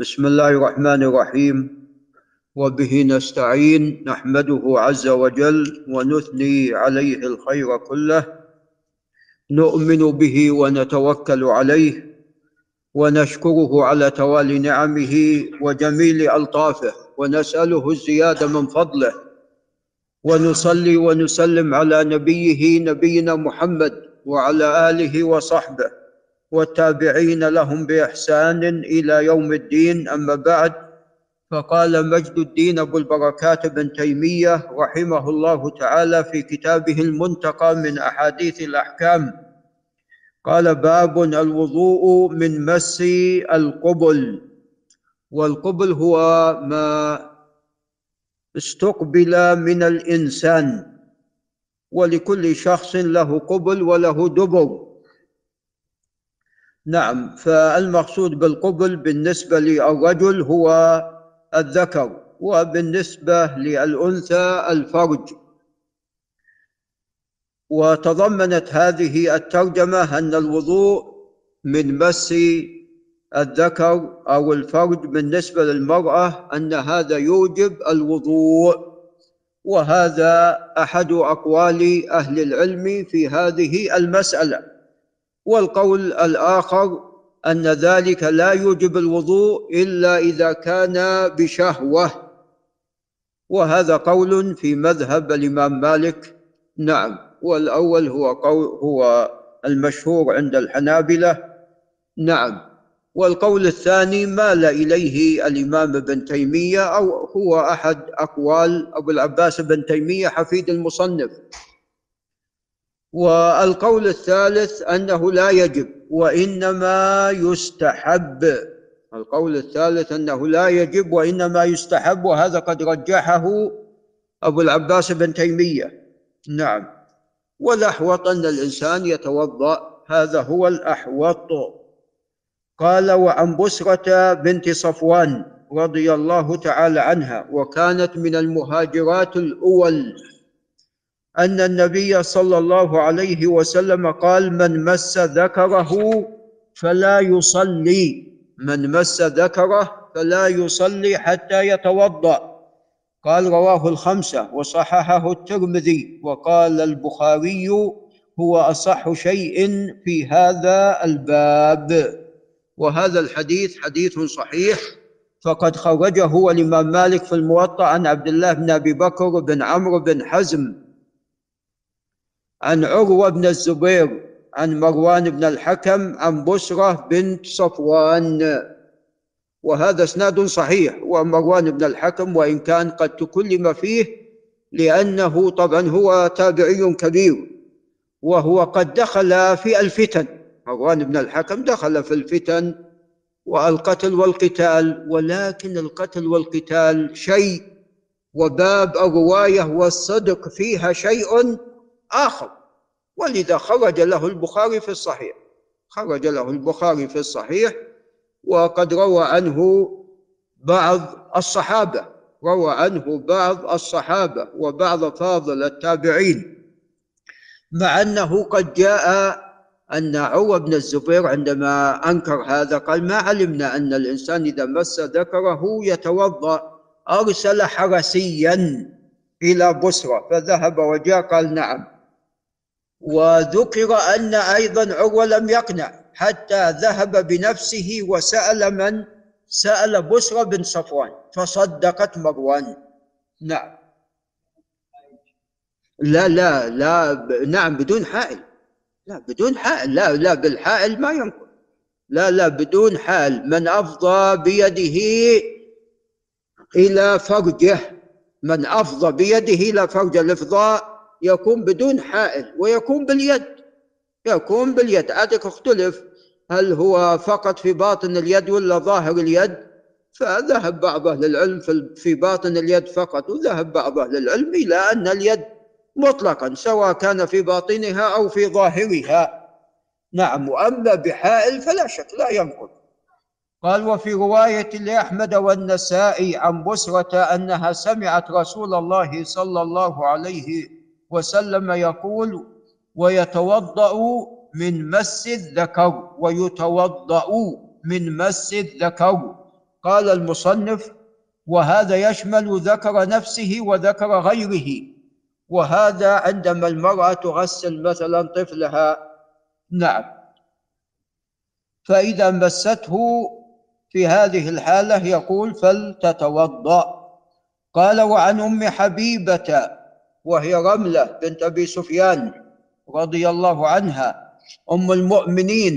بسم الله الرحمن الرحيم. وبه نستعين نحمده عز وجل ونثني عليه الخير كله. نؤمن به ونتوكل عليه ونشكره على توالي نعمه وجميل ألطافه. ونسأله الزيادة من فضله. ونصلي ونسلم على نبيه نبينا محمد وعلى آله وصحبه. والتابعين لهم بإحسان إلى يوم الدين. أما بعد فقال مجد الدين أبو البركات بن تيمية رحمه الله تعالى في كتابه المنتقى من أحاديث الأحكام. قال باب الوضوء من مس القبل والقبل هو ما استقبل من الإنسان ولكل شخص له قبل وله دبر. نعم. فالمقصود بالقبل بالنسبة للرجل هو الذكر وبالنسبة للأنثى الفرج. وتضمنت هذه الترجمة أن الوضوء من مس الذكر أو الفرج بالنسبة للمرأة أن هذا يوجب الوضوء. وهذا أحد أقوال أهل العلم في هذه المسألة. والقول الآخر أن ذلك لا يوجب الوضوء إلا إذا كان بشهوة. وهذا قول في مذهب الإمام مالك. نعم والأول هو قول هو المشهور عند الحنابلة. نعم والقول الثاني مال إليه الإمام ابن تيمية أو هو أحد أقوال أبو العباس بن تيمية حفيد المصنف. والقول الثالث أنه لا يجب وإنما يستحب. القول الثالث أنه لا يجب وإنما يستحب وهذا قد رجحه أبو العباس بن تيمية. نعم. والأحوط أن الإنسان يتوضأ هذا هو الأحوط. قال وعن بسرة بنت صفوان رضي الله تعالى عنها وكانت من المهاجرات الأول. أن النبي صلى الله عليه وسلم قال من مس ذكره فلا يصلي. من مس ذكره فلا يصلي حتى يتوضأ. قال رواه الخمسة وصححه الترمذي. وقال البخاري هو أصح شيء في هذا الباب. وهذا الحديث حديث صحيح. فقد خرجه الإمام مالك في الموطأ عن عبد الله بن أبي بكر بن عمرو بن حزم. عن عروة بن الزبير عن مروان بن الحكم عن بشرة بنت صفوان. وهذا إسناد صحيح ومروان بن الحكم وإن كان قد تكلم فيه لأنه طبعا هو تابعي كبير. وهو قد دخل في الفتن مروان بن الحكم دخل في الفتن والقتل والقتال ولكن القتل والقتال شيء وباب الرواية والصدق فيها شيء آخر. ولذا خرج له البخاري في الصحيح. خرج له البخاري في الصحيح وقد روى عنه بعض الصحابة. روى عنه بعض الصحابة وبعض فاضل التابعين. مع أنه قد جاء أن عروة بن الزبير عندما أنكر هذا قال ما علمنا أن الإنسان إذا مس ذكره يتوضأ أرسل حرسيا إلى بصرة. فذهب وجاء قال نعم. وذكر أن أيضا عروة لم يقنع حتى ذهب بنفسه وسأل من؟ سأل بسرى بن صفوان فصدقت مروان. نعم. لا لا لا ب... نعم بدون حائل. لا بدون حائل. لا لا بالحائل ما ينقل. لا لا بدون حال من أفضى بيده إلى فرجه. من أفضى بيده إلى فرج الإفضاء يكون بدون حائل ويكون باليد. يكون باليد. عادك اختلف. هل هو فقط في باطن اليد ولا ظاهر اليد؟ فذهب بعض أهل العلم في باطن اليد فقط وذهب بعض أهل العلم إلى أن اليد مطلقا سواء كان في باطنها أو في ظاهرها. نعم وأما بحائل فلا شك لا ينقض. قال وفي رواية لأحمد والنسائي عن بسرة أنها سمعت رسول الله صلى الله عليه وسلم يقول ويتوضأ من مس الذكر ويتوضأ من مس الذكر. قال المصنف وهذا يشمل ذكر نفسه وذكر غيره. وهذا عندما المرأة تغسل مثلا طفلها. نعم. فإذا مسته في هذه الحالة يقول فلتتوضأ. قال وعن أم حبيبة وهي رملة بنت أبي سفيان رضي الله عنها. أم المؤمنين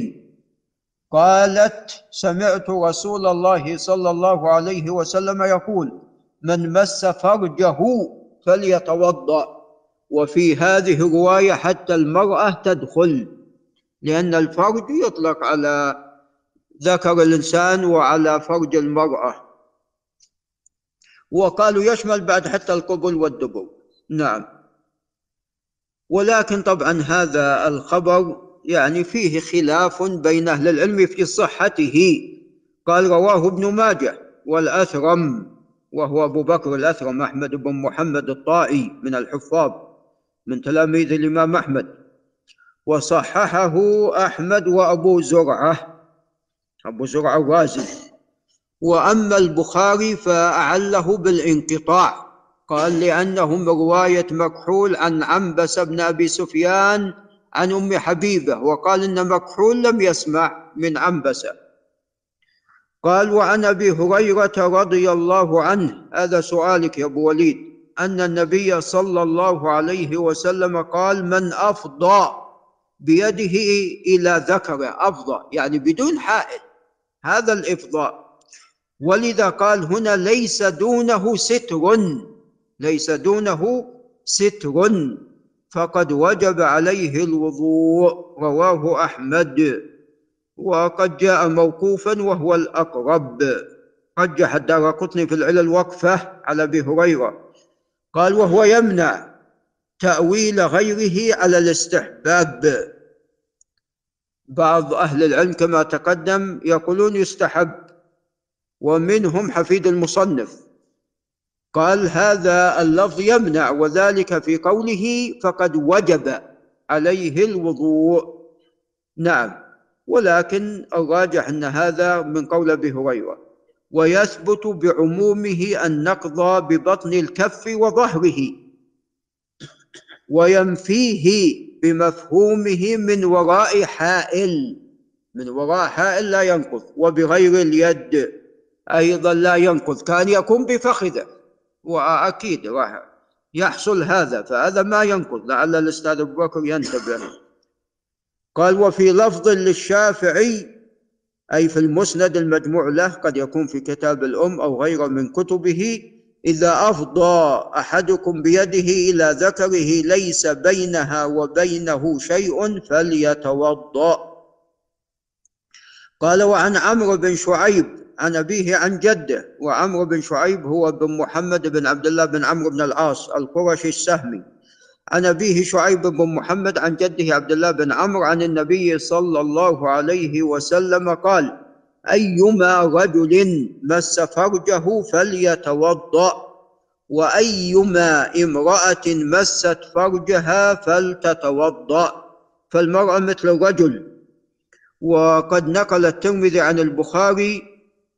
قالت سمعت رسول الله صلى الله عليه وسلم يقول من مس فرجه فليتوضأ وفي هذه الرواية حتى المرأة تدخل لأن الفرج يطلق على ذكر الإنسان وعلى فرج المرأة. وقالوا يشمل بعد حتى القبل والدبر. نعم. ولكن طبعا هذا الخبر يعني فيه خلاف بين أهل العلم في صحته. قال رواه ابن ماجه والأثرم وهو أبو بكر الأثرم أحمد بن محمد الطائي من الحفاظ من تلاميذ الإمام أحمد. وصححه أحمد وأبو زرعة أبو زرعة الرازي. وأما البخاري فأعله بالانقطاع. قال لأنه من رواية مكحول عن عنبس بن أبي سفيان عن أم حبيبة وقال إن مكحول لم يسمع من عنبسة قال وعن أبي هريرة رضي الله عنه هذا سؤالك يا أبو وليد أن النبي صلى الله عليه وسلم قال من أفضى بيده إلى ذكره أفضى يعني بدون حائل. هذا الإفضاء. ولذا قال هنا ليس دونه ستر. ليس دونه ستر. فقد وجب عليه الوضوء رواه أحمد. وقد جاء موقوفا وهو الأقرب. رجح الدار قطني في العلل وقفه على أبي هريرة. قال وهو يمنع تأويل غيره على الاستحباب. بعض أهل العلم كما تقدم يقولون يستحب ومنهم حفيد المصنف. قال هذا اللفظ يمنع وذلك في قوله فقد وجب عليه الوضوء. نعم ولكن الراجح أن هذا من قول أبي هريرة ويثبت بعمومه النقض ببطن الكف وظهره وينفيه بمفهومه من وراء حائل من وراء حائل لا ينقض وبغير اليد أيضا لا ينقض كان يكون بفخذه. وأكيد راح يحصل هذا فهذا ما ينقض لعل الأستاذ أبو بكر ينتبه قال وفي لفظ للشافعي أي في المسند المجموع له قد يكون في كتاب الأم أو غيره من كتبه إذا أفضى أحدكم بيده إلى ذكره ليس بينها وبينه شيء فليتوضأ. قال وعن عمرو بن شعيب عن أبيه عن جده وعمرو بن شعيب هو بن محمد بن عبد الله بن عمرو بن العاص القرشي السهمي. عن أبيه شعيب بن محمد عن جده عبد الله بن عمرو عن النبي صلى الله عليه وسلم قال أيما رجل مس فرجه فليتوضأ وأيما امرأة مست فرجها فلتتوضأ. فالمرأة مثل الرجل. وقد نقل الترمذي عن البخاري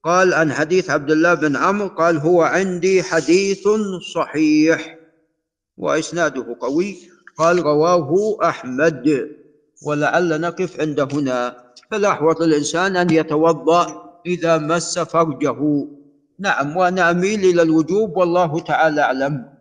قال عن حديث عبد الله بن عمرو قال هو عندي حديث صحيح وإسناده قوي. قال رواه أحمد. ولعل نقف عند هنا. فالأحوط الإنسان أن يتوضأ إذا مس فرجه. نعم وأنا أميل إلى الوجوب والله تعالى أعلم.